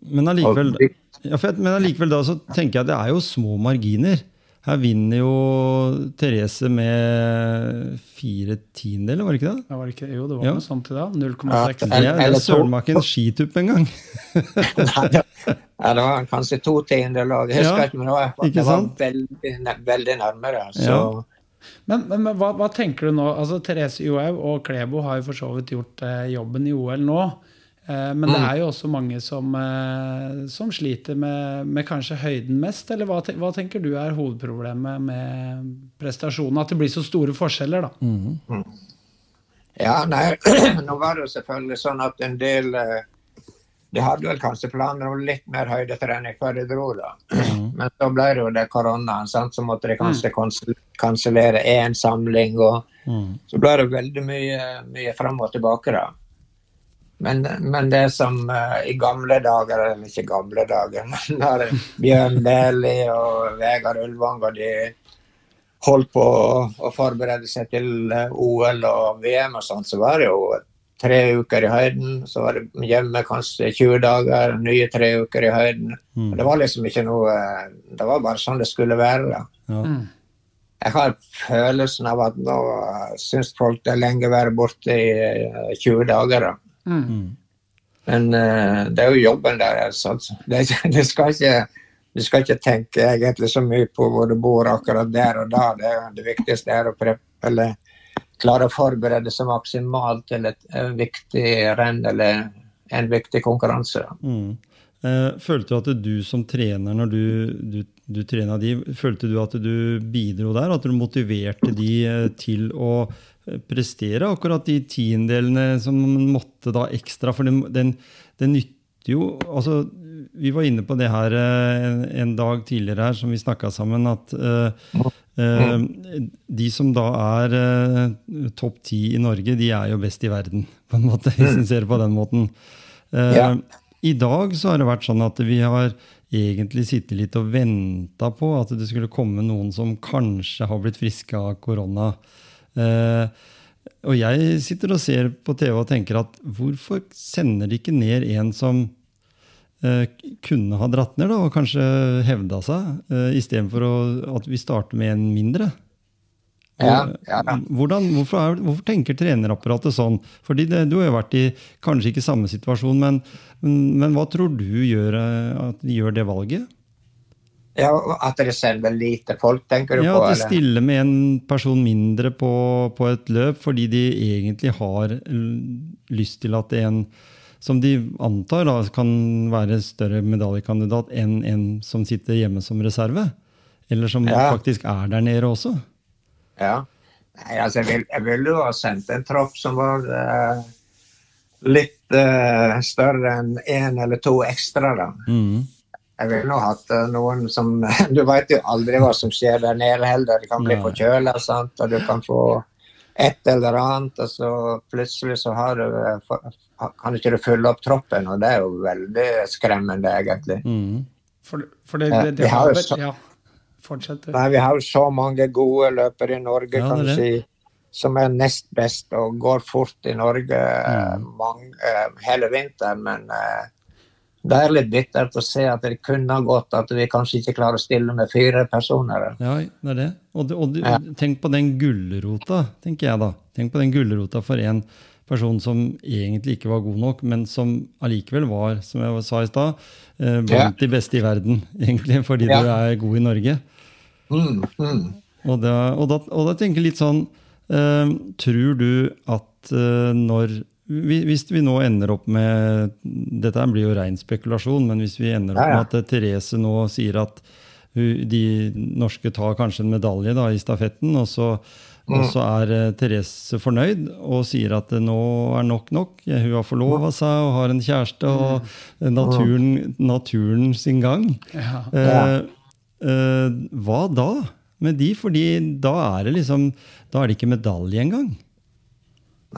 Men allikevel Ja, men allikevel da så tenker jeg at det er jo små marginer. Her vinner jo Therese med fire tiendedeler, var det ikke det? Det var ikke, jo, det var Ja. noe sånt i dag. 0,6. Ja, Det er, søren meg ikke en skitupp engang. Nei, det, ja, det var kanskje to tiendedeler. Jeg husker Ja, ikke, men det var, ikke det var veldig, veldig nærmere. Så Ja. Men, men, men hva, hva tenker du nå? Altså, Therese Johaug og Klebo har jo for så vidt gjort eh, jobben i OL nå. Eh, men det Mm. er jo også mange som, eh, som sliter med, med kanskje høyden mest. Eller hva, hva tenker du er hovedproblemet med prestasjonen? At det blir så store forskjeller, da. Ja, nei, nå var det selvfølgelig sånn at en del eh, De hadde vel kanskje planer om litt mer høydetrening før de dro, da. Men så ble det jo det koronaen, sant? så måtte de kanskje kansel- kansellere én samling. og Mm. Så ble det veldig mye, mye fram og tilbake, da. Men, men det som uh, i gamle dager, eller ikke gamle dager, men da Bjørn Dæhlie og Vegard Ulvang og de holdt på å, å forberede seg til eh, OL og VM og sånt, så var det jo tre uker i høyden. Så var det hjemme kanskje 20 dager, nye tre uker i høyden. Mm. Det var liksom ikke noe eh, Det var bare sånn det skulle være. Ja. Mm. Jeg har følelsen av at nå uh, syns folk det er lenge å være borte i eh, 20 dager. da. Mm. Mm. Men uh, det er jo jobben der. Altså. Det, det skal ikke, du skal ikke tenke egentlig så mye på hvor du bor akkurat der og da. Det, det viktigste er å preppe, eller, klare å forberede seg maksimalt til et, et viktig renn eller en viktig konkurranse. Mm. Eh, Følte du at du som trener, når du, du, du trena de, følte du at du bidro der? At du motiverte de eh, til å prestere akkurat de tiendelene som måtte da ekstra? For den, den, den nytter jo altså, Vi var inne på det her eh, en, en dag tidligere her som vi snakka sammen, at uh, uh, de som da er uh, topp ti i Norge, de er jo best i verden, på en måte, hvis en ser det på den måten. Ja. I dag så har det vært sånn at vi har egentlig sittet litt og venta på at det skulle komme noen som kanskje har blitt friske av korona. Og jeg sitter og ser på TV og tenker at hvorfor sender de ikke ned en som eh, kunne ha dratt ned da, og kanskje hevda seg, eh, istedenfor at vi starter med en mindre? Ja, ja. Hvordan, hvorfor, er, hvorfor, tenker trenerapparatet sånn? Fordi det, Du har jo vært i kanskje ikke samme situasjon, men, men, men hva tror du gjør eh, at de gjør det valget? Ja, At det selger lite folk, tenker du ja, på? At de stiller med en person mindre på, på et løp fordi de egentlig har lyst til at en som de antar da, kan være større medaljekandidat enn en som sitter hjemme som reserve? Eller som Ja. faktisk er der nede også? Ja. Nei, altså, jeg, vil, jeg ville jo ha sendt en tropp som var uh, litt uh, større enn én eller to ekstra. da. Mm. Jeg ville nå hatt eh, noen som Du veit jo aldri hva som skjer der nede heller. Det kan bli forkjøla, sant, og du kan få et eller annet, og så plutselig så har du eh, kan ikke du fylle opp troppen, og det er jo veldig skremmende, egentlig. Mm. For, for det, Ja, det, vi det har jo så- Ja. Nei, vi har jo så mange gode løpere i Norge, Ja, kan du si, som er nest best og går fort i Norge Mm. mange, eh, hele vinteren. Men det er litt bittert å se at det kunne ha gått at vi kanskje ikke klarer å stille med fire personer. Ja, det er det. Og, og Ja. tenk på den gulrota, tenker jeg da. Tenk på den gulrota for en person som egentlig ikke var god nok, men som allikevel var, som jeg sa i stad, eh, blant de beste i verden. Egentlig fordi Ja. du er god i Norge. Mm, mm. Og da, og da, og da tenker jeg litt sånn eh, Tror du at eh, når Hvis vi nå ender opp med Dette blir jo ren spekulasjon, men hvis vi ender opp Ja, ja. med at eh, Therese nå sier at de norske tar kanskje en medalje da, i stafetten, og så, og så er eh, Therese fornøyd og sier at det nå er nok nok. Hun har forlova seg og har en kjæreste, og naturen, naturen sin gang. Ja. Eh, eh, hva da med de? Fordi da er det liksom Da er det ikke medalje engang.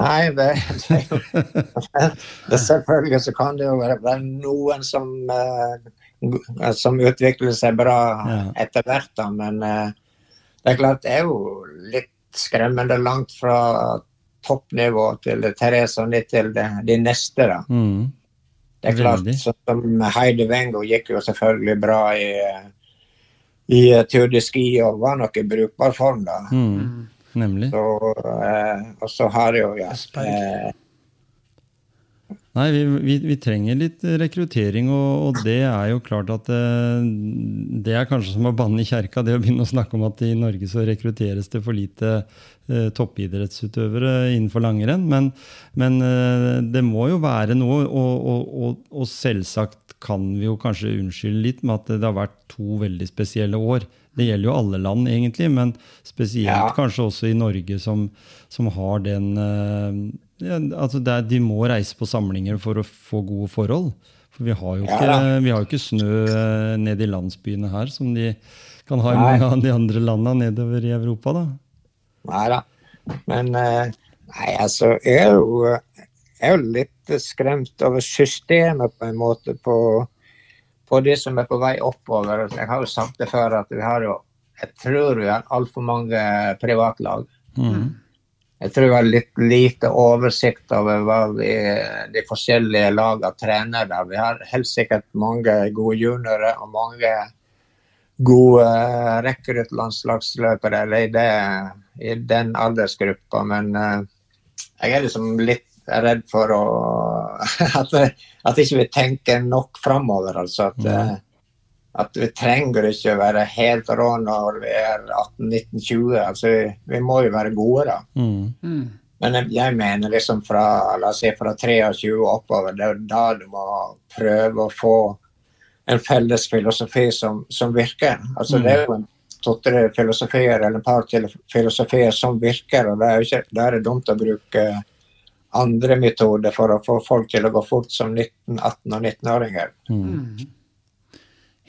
Nei, det, det det, Selvfølgelig så kan det jo være, noen som, eh, som utvikler seg bra Ja. etter hvert, da, men eh, det er klart det er jo litt skremmende langt fra toppnivå til Therese og ned til de, de neste. da. Mm. Det er klart, som Heidi Wengo gikk jo selvfølgelig bra i, i Tour de Ski og var nok i brukbar form da. Mm. Nemlig. Så, eh, og så har jo ja, eh, Nei, vi, vi, vi trenger litt rekruttering, og, og det er jo klart at eh, det er kanskje som å banne i kjerka, det å begynne å snakke om at i Norge så rekrutteres det for lite eh, toppidrettsutøvere innenfor langrenn. Men, men eh, det må jo være noe, og, og, og, og selvsagt kan vi jo kanskje unnskylde litt med at det har vært to veldig spesielle år. Det gjelder jo alle land, egentlig, men spesielt Ja. kanskje også i Norge, som, som har den eh, ja, altså det er, De må reise på samlinger for å få gode forhold. For vi har jo ikke, ja, vi har ikke snø eh, ned i landsbyene her, som de kan ha i mange av de andre landa nedover i Europa. da. Nei da. Men eh, nei, altså, jeg er jo, jeg er jo litt skremt over systemet på en måte på, på de som er på vei oppover. Jeg har jo sagt det før at vi har jo Jeg tror vi har altfor mange privatlag. Mm. Jeg tror vi har litt lite oversikt over hva vi, de forskjellige lagene trener der. Vi har helt sikkert mange gode juniorer og mange gode rekruttlandslagsløpere i, det, i den aldersgruppa, men eh, jeg er liksom litt redd for å at, at ikke vi tenker nok framover. Altså at, mm. at vi trenger ikke å være helt rå når vi er 18-19-20. Altså, vi, vi må jo være gode, da. Mm. Mm. Men jeg- jeg mener liksom fra, la oss si, fra 23 og oppover, det er da du må prøve å få en felles filosofi som, som virker. Altså Det er jo en to-tre filosofier eller et par til filosofier som virker, og da er, ikke, er det dumt å bruke andre metoder for å få folk til å gå fort som 19-, 18- og 19-åringer. Mm.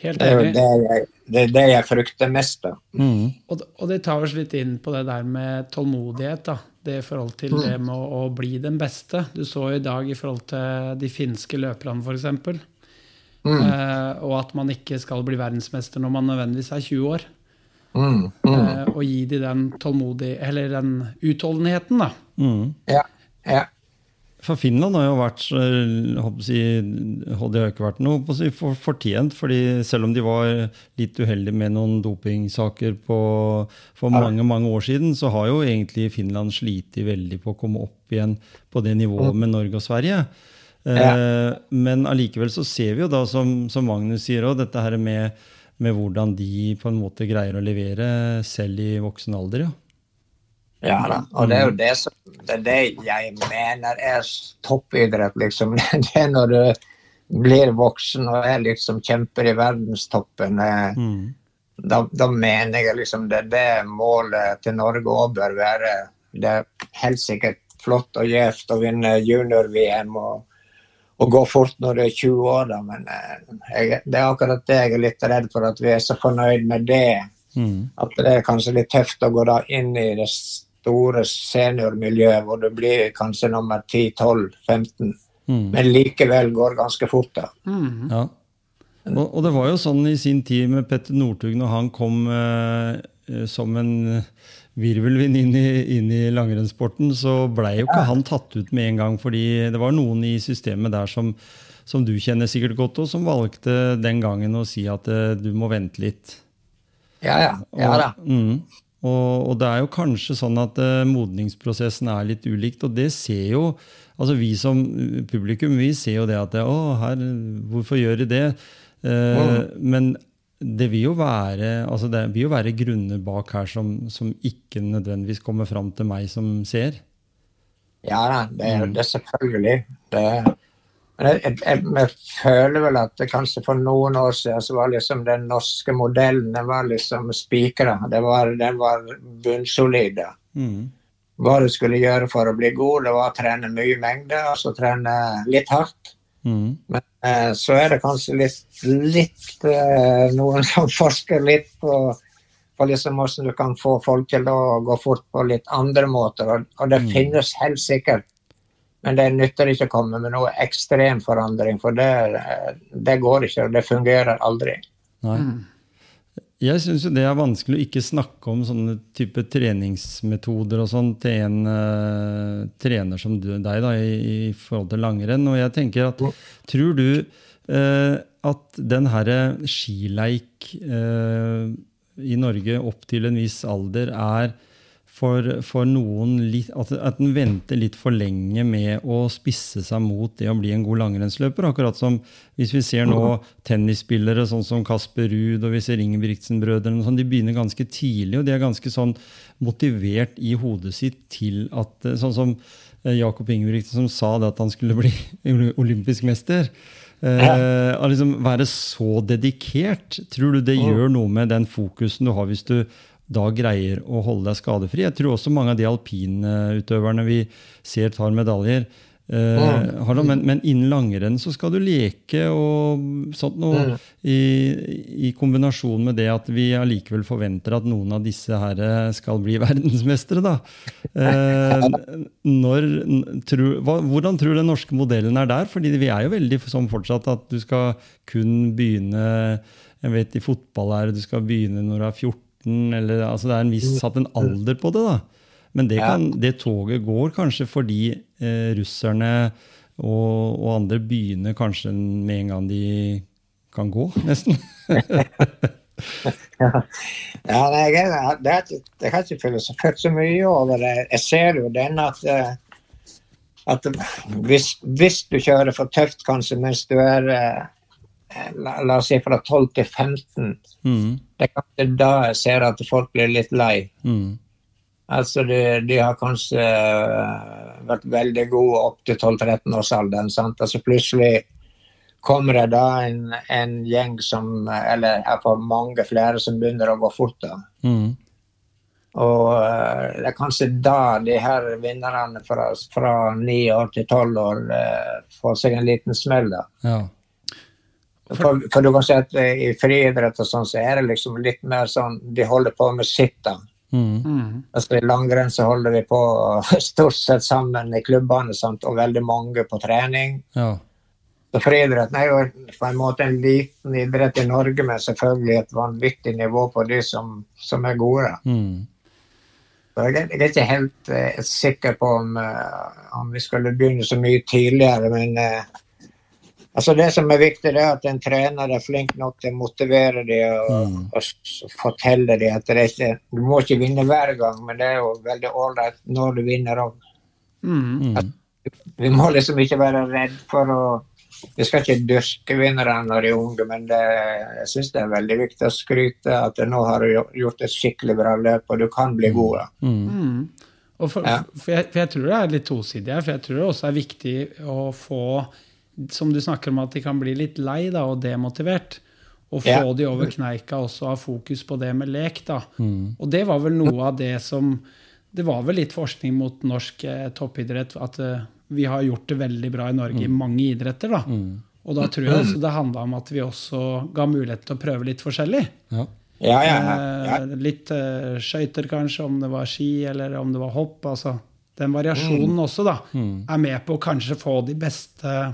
Helt Det er jo det jeg, det, det jeg frykter mest. da. Mm. Og, og det tar oss litt inn på det der med tålmodighet. da. Det i forhold til det med å, å bli den beste. Du så i dag i forhold til de finske løperne, f.eks. Eh, og at man ikke skal bli verdensmester når man nødvendigvis er 20 år. Mm, mm. Eh, og gi de den tålmodig, eller den utholdenheten, da. Mm. Ja, ja. For Finland har jo vært eh, si, Det har ikke vært noe si, for, fortjent. fordi selv om de var litt uheldige med noen dopingsaker på, for mange mange år siden, så har jo egentlig Finland slitt veldig på å komme opp igjen på det nivået med Norge og Sverige. Ja. men allikevel så ser vi jo da, som, som Magnus sier òg, dette her med, med hvordan de på en måte greier å levere selv i voksen alder. ja. Ja da, og det er jo det som det, er det jeg mener er toppidrett, liksom. Det er når du blir voksen og er liksom kjemper i verdenstoppen. eh, Mm. Da, da mener jeg liksom det er det målet til Norge òg bør være. Det er helt sikkert flott og gjevt å vinne junior-VM og, og gå fort når du er 20 år, da, men eh, jeg, det er akkurat det jeg er litt redd for, at vi er så fornøyd med det. Mm. At det er kanskje litt tøft å gå da inn i det store seniormiljøet hvor du blir kanskje nummer 10-12-15, Mm. men likevel går ganske fort. da. Mm. Ja. Og, og det var jo sånn i sin tid med Petter Northug når han kom eh, eh, som en virvelvind inn i, inn i langrennssporten, så blei jo ikke han tatt ut med en gang. fordi det var noen i systemet der som, som du kjenner sikkert godt, og som valgte den gangen å si at eh, du må vente litt. Ja, ja. ja da. Mm. Og, og det er jo kanskje sånn at uh, modningsprosessen er litt ulikt, og det ser jo altså Vi som publikum vi ser jo det at det, å, her, hvorfor gjør de det? Eh, Men det vil jo være altså det vil jo være grunner bak her som, som ikke nødvendigvis kommer fram til meg som ser. Ja da, det er det er selvfølgelig. Det, men jeg, jeg, jeg, jeg føler vel at det kanskje for noen år siden så var liksom den norske modellen den var liksom spikra. Den var, var bunnsolid. Mm. Hva du skulle gjøre for å bli god, det var å trene mye mengde og så trene litt hardt. Mm. Men eh, så er det kanskje litt, litt eh, noen som forsker litt på, på liksom hvordan du kan få folk til å gå fort på litt andre måter. Og, og det finnes helt sikkert. Men det nytter ikke å komme med noe ekstrem forandring, for det, eh, det går ikke. og Det fungerer aldri. Nei. Jeg syns jo det er vanskelig å ikke snakke om sånne type treningsmetoder og sånn til en uh, trener som du, deg da, i, i forhold til langrenn. Og jeg tenker at Tror du uh, at den herre skileik uh, i Norge opp til en viss alder er for, for noen litt, at, at den venter litt for lenge med å spisse seg mot det å bli en god langrennsløper. Akkurat som hvis vi ser nå tennisspillere sånn som Kasper Ruud og vi ser Ingebrigtsen-brødrene, sånn, de begynner ganske tidlig, og de er ganske sånn motivert i hodet sitt til at eh, Sånn som eh, Jakob Ingebrigtsen som sa det at han skulle bli olympisk mester. Eh, å liksom være så dedikert, tror du det gjør noe med den fokusen du har hvis du da greier å holde deg skadefri? Jeg tror også mange av de alpinutøverne vi ser tar medaljer, eh, har det, men, men innen langrenn så skal du leke og sånt noe i, i kombinasjon med det at vi allikevel forventer at noen av disse her skal bli verdensmestere, da. Eh, når, tro, hva, hvordan tror du den norske modellen er der? Fordi vi er jo veldig sånn fortsatt at du skal kun begynne jeg vet I fotball er det du skal begynne når du er 14, eller altså det er en viss satt en alder på det. da. Men det, kan, det toget går kanskje fordi eh, russerne og, og andre begynner kanskje med en gang de kan gå, nesten. Ja, nei, jeg, det jeg har ikke filosofert så mye over det. Jeg ser jo den at, eh, at hvis, hvis du kjører for tøft kanskje mens du er eh, la, la oss si fra 12 til 15, Mm, det er kanskje da jeg ser at folk blir litt lei. mm, Altså, de, de har kanskje eh, vært veldig gode opp til 12-13-årsalderen. sant? Altså, plutselig kommer det da en, en gjeng som Eller får mange flere som begynner å gå fort. da. mm, Og eh, det er kanskje da de her vinnerne fra, fra 9 år til 12 år eh, får seg en liten smell. da. ja. For, for du kan si at eh, i friidrett og sånn, så er det liksom litt mer sånn De holder på med sitt, da. Mm, Mm. Altså, I langrenn så holder vi på stort sett sammen i klubbene, sant? og veldig mange på trening. ja. Så friidretten er jo på en måte en liten idrett i Norge, men selvfølgelig et vanvittig nivå på de som, som er gode. Mm. Så jeg, jeg er ikke helt eh, sikker på om, eh, om vi skulle begynne så mye tidligere, men eh, altså det som er viktig, det er at en trener er flink nok til å motivere dem og, Mm. og fortelle dem at det ikke, du må ikke vinne hver gang, men det er jo veldig ålreit når du vinner òg. Mm. Mm. Vi må liksom ikke være redd for å Vi skal ikke dyrke vinnerne når de er unge, men det, jeg syns det er veldig viktig å skryte at nå har du gjort et skikkelig bra løp, og du kan bli god. da. Mm. Mm. Og for, Ja. for, jeg, for jeg tror det er litt tosidig her, for jeg tror det også er viktig å få Som du snakker om at de kan bli litt lei da, og demotivert. Og få Ja. de over kneika også ha fokus på det med lek. da. Mm. Og det var vel noe av det som Det var vel litt forskning mot norsk eh, toppidrett. At eh, vi har gjort det veldig bra i Norge i mange idretter. da. Mm. Og da tror jeg også det handla om at vi også ga mulighet til å prøve litt forskjellig. Ja. Ja, ja. Eh, Litt uh, skøyter, kanskje, om det var ski eller om det var hopp. altså Den variasjonen også da, er med på å kanskje få de beste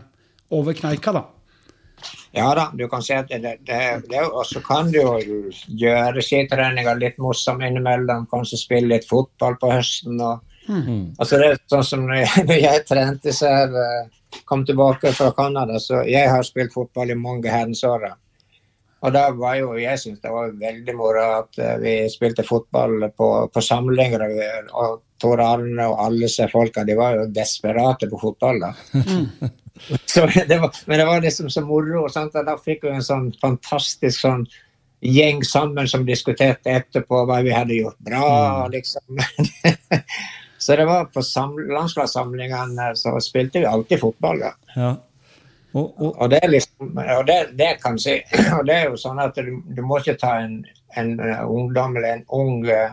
over kneika. da. Ja da, du kan si at det, det, det Og så kan du jo gjøre skitreninga litt morsom innimellom. Kanskje spille litt fotball på høsten. og Mm. Altså det er sånn som når jeg, når jeg trente så her, kom tilbake fra Canada, så jeg har spilt fotball i mange herrens år. Og da var jo, jeg syns det var veldig moro at eh, vi spilte fotball på, på samlinger. og- Tor Arne og alle disse folka, de var jo desperate på fotball. da. så det var, men det var liksom så moro. Sant? Da fikk vi en sånn fantastisk sånn gjeng sammen som diskuterte etterpå hva vi hadde gjort bra. liksom. Så det var på sam- landslagssamlingene så spilte vi alltid fotball. da. ja. Og, og, Og det er liksom, og det, det kan si, og det er jo sånn at du, du må ikke ta en, en eh, ungdom eller en ung eh,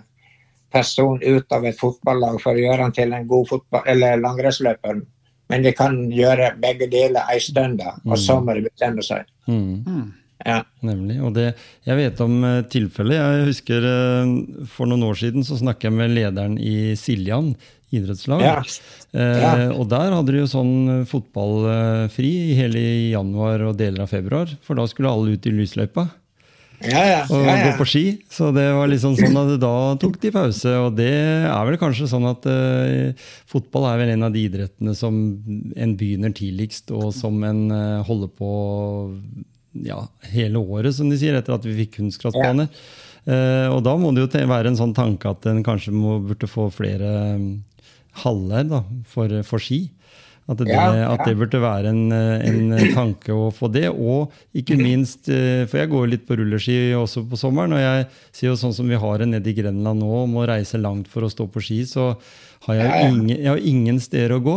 person ut av et fotballag for å gjøre han til en god fotball, eller langrennsløper. Men de kan gjøre begge deler ei stund, da, og så må de bestemme seg. mm. Ja. Nemlig. Og det, jeg vet om eh, tilfellet. Jeg husker eh, for noen år siden så snakket jeg med lederen i Siljan idrettslag. Ja. Eh, og der hadde de jo sånn fotballfri i hele januar og deler av februar. For da skulle alle ut i lysløypa Ja, ja, og ja, gå på ski. Så det var liksom sånn at da tok de pause. Og det er vel kanskje sånn at uh, fotball er vel en av de idrettene som en begynner tidligst, og som en uh, holder på ja, hele året, som de sier, etter at vi fikk kunstgressbaner. Uh, og da må det jo være en sånn tanke at en kanskje må, burde få flere haller da, for, for ski. At det, at det burde være en, eh, en tanke å få det. Og ikke minst, eh, for jeg går litt på rulleski også på sommeren, og jeg sier jo sånn som vi har det nede i Grenland nå, om å reise langt for å stå på ski, så har jeg jo ingen, jeg har ingen steder å gå.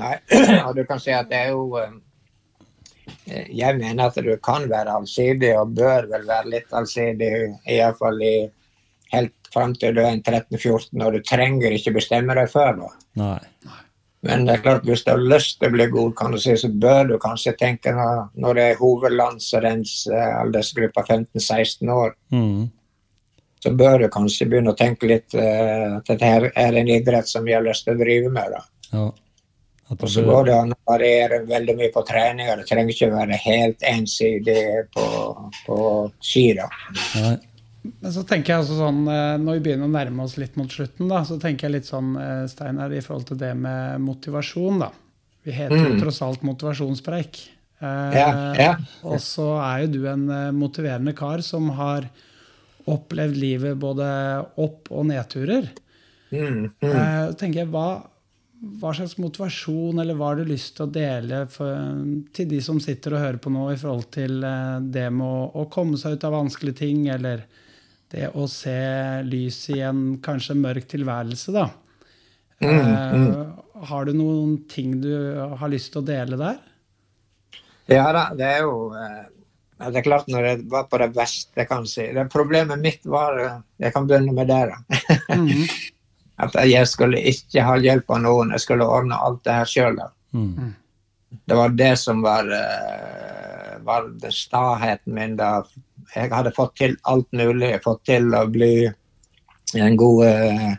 Nei, og du kan si at det er jo eh, Jeg mener at du kan være allsidig, og bør vel være litt allsidig, iallfall i helt fram til du er en 13-14, og du trenger ikke bestemme deg før da. Nei. Men det er klart, hvis du har lyst til å bli god, kan du si, så bør du kanskje tenke når, det er hovedlandsrenns eh, aldersgruppa 15-16 år, Mm. så bør du kanskje begynne å tenke litt eh, at dette her er en idrett som vi har lyst til å drive med. da. Ja. Og så går det an å variere veldig mye på treninger. Det trenger ikke være helt ensidig på, på ski. da. Nei. Men så tenker jeg altså sånn, eh, Når vi begynner å nærme oss litt mot slutten, da, så tenker jeg litt sånn, eh, Steinar, i forhold til det med motivasjon. da. Vi heter jo Mm. tross alt motivasjonspreik. Eh, Ja, ja. Og så er jo du en motiverende kar som har opplevd livet både opp- og nedturer. Mm, mm. Tenker jeg, hva, hva slags motivasjon eller hva har du lyst til å dele for, til de som sitter og hører på nå, i forhold til det med å, å komme seg ut av vanskelige ting, eller det å se lys i en kanskje mørk tilværelse, da. Eh, har du noen ting du har lyst til å dele der? Ja da, det er jo eh, Det er klart når jeg var på det verste, kan si. Det Problemet mitt var eh, Jeg kan begynne med det. da. Mm. At jeg skulle ikke ha hjelp av noen. Jeg skulle ordne alt det her sjøl. Mm. Det var det som var, eh, var det staheten min da. Jeg hadde fått til alt mulig. Fått til å bli en god uh,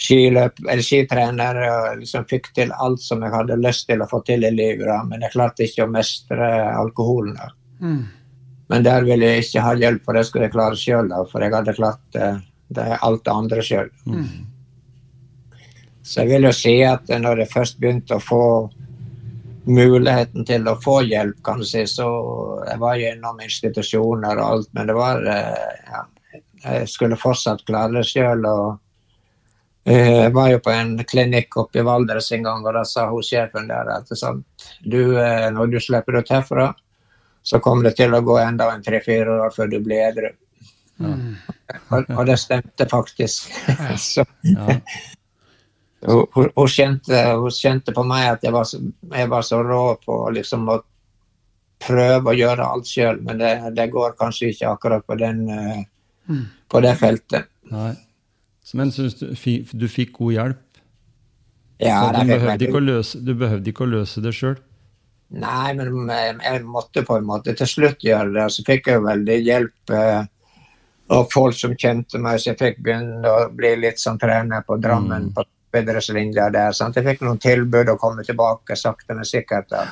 skiløp, eller skitrener og liksom fikk til alt som jeg hadde lyst til å få til i livet. Da. Men jeg klarte ikke å mestre alkoholen. Da. Mm. Men der ville jeg ikke ha hjelp, for det skulle jeg klare sjøl. For jeg hadde klart uh, det, alt det andre sjøl. Så jeg vil jo si at når jeg først begynte å få muligheten til å få hjelp, kan du si, så jeg var gjennom institusjoner og alt, men det var eh, ja, Jeg skulle fortsatt klare det sjøl. Eh, Jeg var jo på en klinikk oppe i Valdres en gang, og da sa hun sjefen der at du, eh, når du slipper ut herfra, så kommer det til å gå enda en tre-fire år før du blir edru. Og, og det stemte faktisk. så, Ja. Hun, hun, kjente, hun kjente på meg at jeg var så, jeg var så rå på liksom å prøve å gjøre alt sjøl, men det, det går kanskje ikke akkurat på, den, eh, på det feltet. Nei. Men syns du du fikk god hjelp? Ja, du, behøvde ikke å løse, du behøvde ikke å løse det sjøl? Nei, men jeg, jeg måtte på en måte til slutt gjøre det. Så fikk jeg veldig hjelp eh, av folk som kjente meg, så jeg fikk begynne å bli litt sånn trener på Drammen. på idrettslinja der. Sant? Jeg fikk noen tilbud å komme tilbake sakte, men sikkert. Da.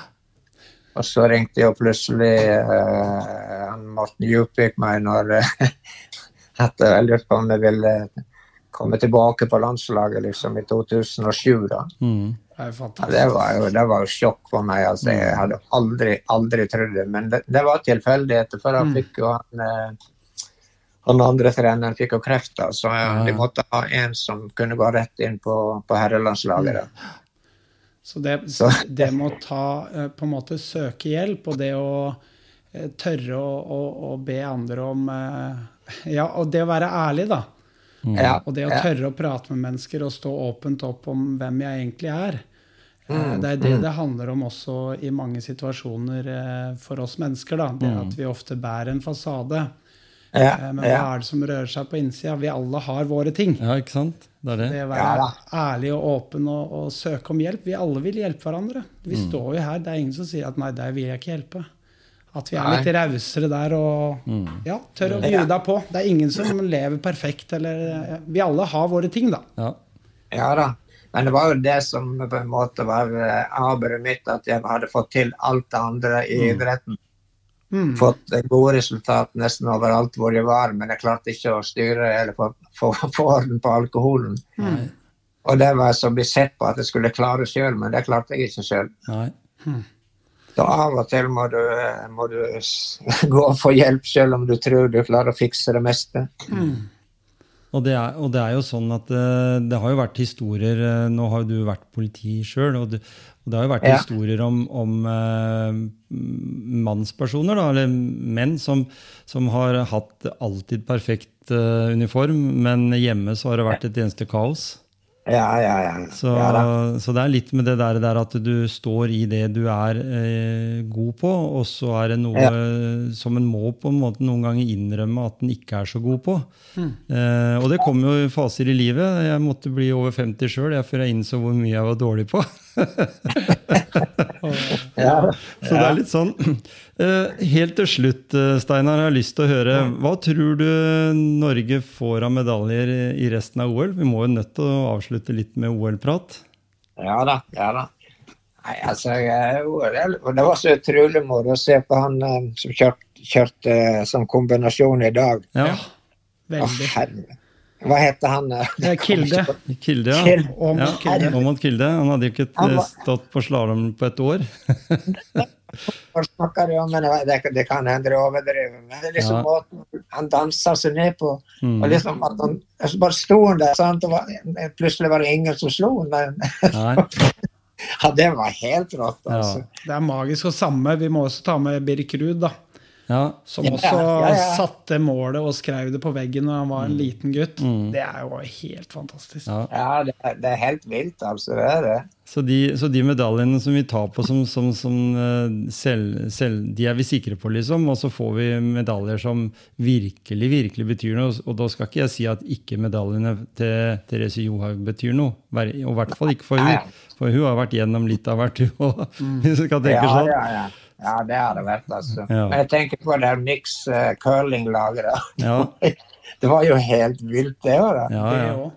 Og så ringte jo plutselig uh, han Morten Djupvik meg når uh, at jeg lurte på om jeg ville komme tilbake på landslaget liksom i 2007. da. Mm. Det Ja, det, var jo, det var jo sjokk for meg. Altså. Jeg hadde aldri, aldri trodd det. Men det, det var tilfeldigheter, for da fikk jo han eh, han andre treneren fikk jo kreft, da, så de måtte ha en som kunne gå rett inn på, på herrelandslaget. Da. Så det, det med å ta, eh, på en måte søke hjelp, og det å eh, tørre å, å, å be andre om eh, Ja, og det å være ærlig, da. Ja, Og det å tørre å prate med mennesker og stå åpent opp om hvem jeg egentlig er. Mm, Det er det det handler om også i mange situasjoner for oss mennesker. da, Det at vi ofte bærer en fasade. Ja, Eh, Men hva er det som rører seg på innsida? Vi alle har våre ting. Ja, ikke sant? Det er det. Det å være ærlig og åpen og, og søke om hjelp. Vi alle vil hjelpe hverandre. Vi Mm. står jo her. Det er ingen som sier at 'nei, deg vil jeg ikke hjelpe'. At vi er litt rausere der og ja, tør å bjuda på. Det er ingen som lever perfekt. Eller, vi alle har våre ting, da. Ja. ja da. Men det var jo det som på en måte var eh, mitt, at jeg hadde fått til alt det andre i idretten. Mm. Fått eh, gode resultat nesten overalt hvor jeg var, men jeg klarte ikke å styre eller få, få, få orden på alkoholen. Mm. Og det var så å bli sett på at jeg skulle klare sjøl, men det klarte jeg ikke sjøl. Nei. Så av og til må du, må du gå og få hjelp sjøl om du tror du klarer å fikse det meste. Og det, er, og det er jo sånn at eh, det har jo vært historier eh, Nå har jo du vært politi sjøl, og, og det har jo vært Ja. historier om, om eh, mannspersoner, da, eller menn, som, som har hatt alltid perfekt eh, uniform, men hjemme så har det vært et eneste kaos. Ja, ja, ja. Så, ja så det er litt med det der, der at du står i det du er eh, god på, og så er det noe som en må på en måte noen ganger innrømme at en ikke er så god på. Eh, og det kommer jo i faser i livet. Jeg måtte bli over 50 sjøl før jeg innså hvor mye jeg var dårlig på. Ja. Så det er litt sånn. Eh, helt til slutt, eh, Steinar, jeg har lyst til å høre. Hva tror du Norge får av medaljer i- resten av OL? Vi må jo nødt til å avslutte litt med OL-prat. ja da. Ja da. Nei, altså, det var så utrolig moro å se på han eh, som kjørte, kjørte som kombinasjon i dag. Ja, Veldig. herre. Hva heter han? Det Kilde. Kilde, ja. Kilde. Om Ja, Kilde. Kilde. Han hadde jo ikke var- stått på slalåm på et år. Hva snakker de om? Men det, kan hende det er overdrevet. Men det er liksom Ja. måten han dansa seg ned på. Mm. Og liksom at han så bare sto han der, sant? Og var, plutselig var det ingen som slo han. Ja, det var helt rått, Ja. altså. Det er magisk. Og samme, vi må også ta med Birk Ruud, da. Ja. Som også ja, ja. satte målet og skrev det på veggen når han var en liten gutt. Mm. Det er jo helt fantastisk. ja. Ja, det, er- det er helt vilt, altså. Det er det. Så, de, så de medaljene som vi tar på som, som, som eh, selv, selv, de er vi sikre på, liksom. Og så får vi medaljer som virkelig, virkelig betyr noe. Og da skal ikke jeg si at ikke medaljene til Therese Johaug betyr noe. Og i hvert fall ikke for hun. For hun har vært gjennom litt av hvert, hun òg. Hvis du skal tenke Ja, sånn. Ja, det har det vært, altså. Ja. Men jeg tenker på det Mix uh, curlinglaget. da. Ja, Det var jo helt vilt, det òg. ja, ja. Men- men-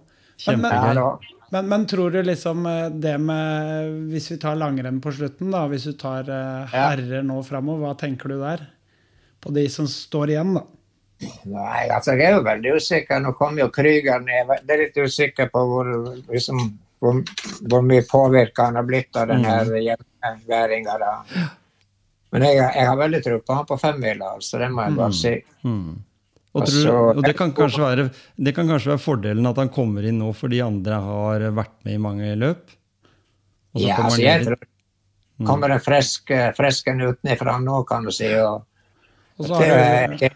Ja, Kjempegøy. da. Men, men tror du liksom eh, det med Hvis vi tar langrenn på slutten, da. Hvis du tar eh, Ja. herrer nå framover, hva tenker du der? På de som står igjen, da. Nei, altså jeg er jo veldig usikker. Nå kom jo Krüger ned. Jeg er litt usikker på hvor, liksom, hvor, hvor mye påvirka han har blitt av den her hjemmeværinga. Men jeg, jeg har veldig tro på han på femmila, altså. Det må jeg bare si. Mm. Og, Altså, tror, og det, kan være, det kan kanskje være fordelen at han kommer inn nå fordi andre har vært med i mange løp? Og så Ja, kommer altså, jeg tror kommer en frisk, fresken utenfra nå, kan du si. og Og så har du ja,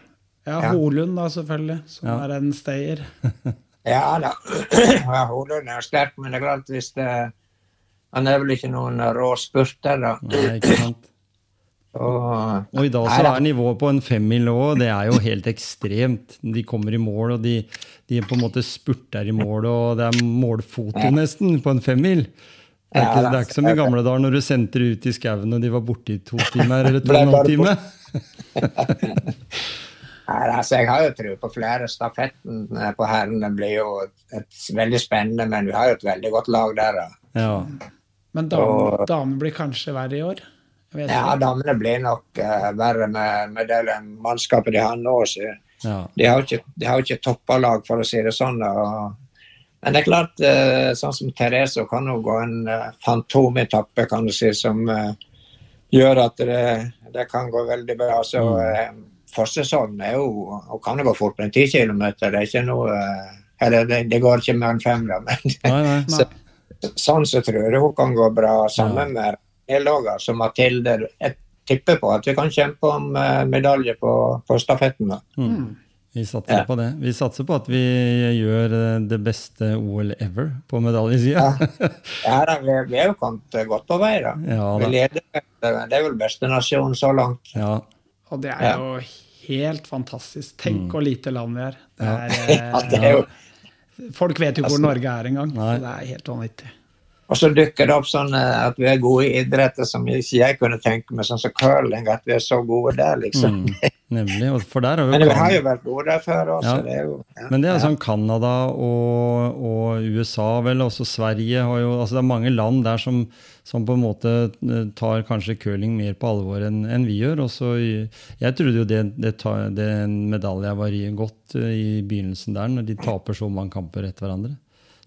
ja. Holund, da, selvfølgelig, som Ja. er en stayer. Ja da. Ja, Holund er sterk, men det er klart hvis det Han er vel ikke noen rå spurter, da. Nei, ikke sant? Og, Og i dag så er nivået på en femmil òg, det er jo helt ekstremt. De kommer i mål, og de, de på en måte spurter i mål, og det er målfoto nesten på en femmil. Det er, ikke, det er ikke som i gamle dager når du sendte ut i skauen og de var borte i to timer eller to og en halv time. Nei, altså, jeg har jo tro på flere. Stafetten på på herrene blir jo et, veldig spennende, men vi har jo et veldig godt lag der. da. Ja. Men damen, Og- damer blir kanskje verre i år? Ja, damene blir nok uh, verre med, med det mannskapet de har nå. Så ja. de har ikke, de har ikke toppa lag, for å si det sånn. Og, men det er klart, uh, sånn som Therese hun kan jo gå en uh, fantometappe, kan du si, som eh, gjør at det, det kan gå veldig bra. Så uh, forsesongen er jo Hun kan jo gå fort på en ti kilometer. Det er ikke noe eh, Eller det, det går ikke mer enn fem, da. Men Nei, nei. Nei. sånn så tror jeg hun kan gå bra sammen med nedlogger som Mathilde. Jeg tipper på at vi kan kjempe om eh, medalje på, på stafetten. da. Mm. Vi satser Ja. på det. Vi satser på at vi gjør eh, det beste OL ever på medaljesida. Ja, da, vi, vi er jo kommet eh, godt på vei, da. Ja, vi leder, det er vel beste nasjon så langt. Ja. Og det er Ja. jo helt fantastisk. Tenk Mm. lite land vi er. Det er Ja, det er jo, folk vet jo hvor Altså, Norge er engang. Det er helt vanvittig. Og så dukker det opp sånn at vi er gode i idretter som ikke jeg kunne tenke meg, sånn som curling, at vi er så gode der, liksom. Mm. Nemlig. For der har Men vi har jo vært gode der før også. Ja. Det er jo, ja. Men det er sånn Canada og, og USA, vel, også Sverige har jo altså Det er mange land der som, som på en måte eh, tar kanskje curling mer på alvor enn en vi gjør. Og så, jeg trodde jo det, det, det medalja var godt eh, i begynnelsen der, når de taper så mange kamper etter hverandre.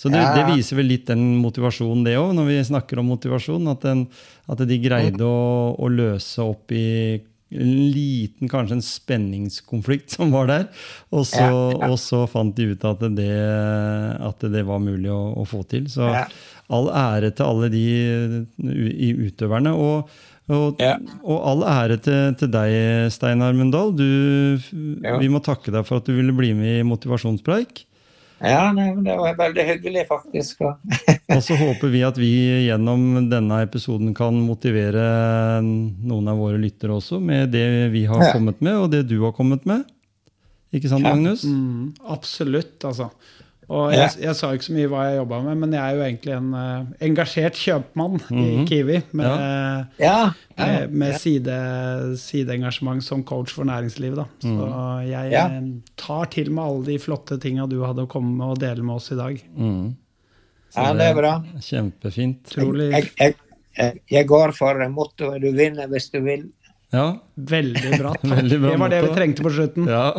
Så det, det viser vel litt den motivasjonen, det òg, når vi snakker om motivasjon. At, den, at de greide å, å løse opp i en liten kanskje en spenningskonflikt som var der. Og så, og så fant de ut at det, at det var mulig å, å få til. Så all ære til alle de i utøverne. Og, og, Ja. og all ære til, til deg, Steinar Mundal. Du, Ja. Vi må takke deg for at du ville bli med i Motivasjonspreik. Ja, nei, men det var veldig hyggelig, faktisk. Og, så håper vi at vi gjennom denne episoden kan motivere noen av våre lyttere også med det vi har Ja. kommet med, og det du har kommet med. Ikke sant, Ja. Magnus? Mm, absolutt, altså. Og jeg, jeg sa ikke så mye hva jeg jobba med, men jeg er jo egentlig en uh, engasjert kjøpmann Mhm. i Kiwi. Med, ja, ja, med, med side, sideengasjement som coach for næringslivet. Da. Så jeg Ja. eh, tar til meg alle de flotte tinga du hadde å komme med og dele med oss i dag. Mm. ja, det er bra. Kjempefint. Jeg, jeg, jeg, jeg går for mottoet 'du vinner hvis du vil'. Ja, veldig bra. Takk. Veldig bra det var det vi trengte på slutten. ja.